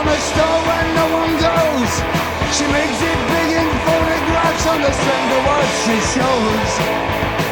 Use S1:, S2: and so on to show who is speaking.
S1: from a store where no one goes. She makes it big in photographs on the strength of what she shows.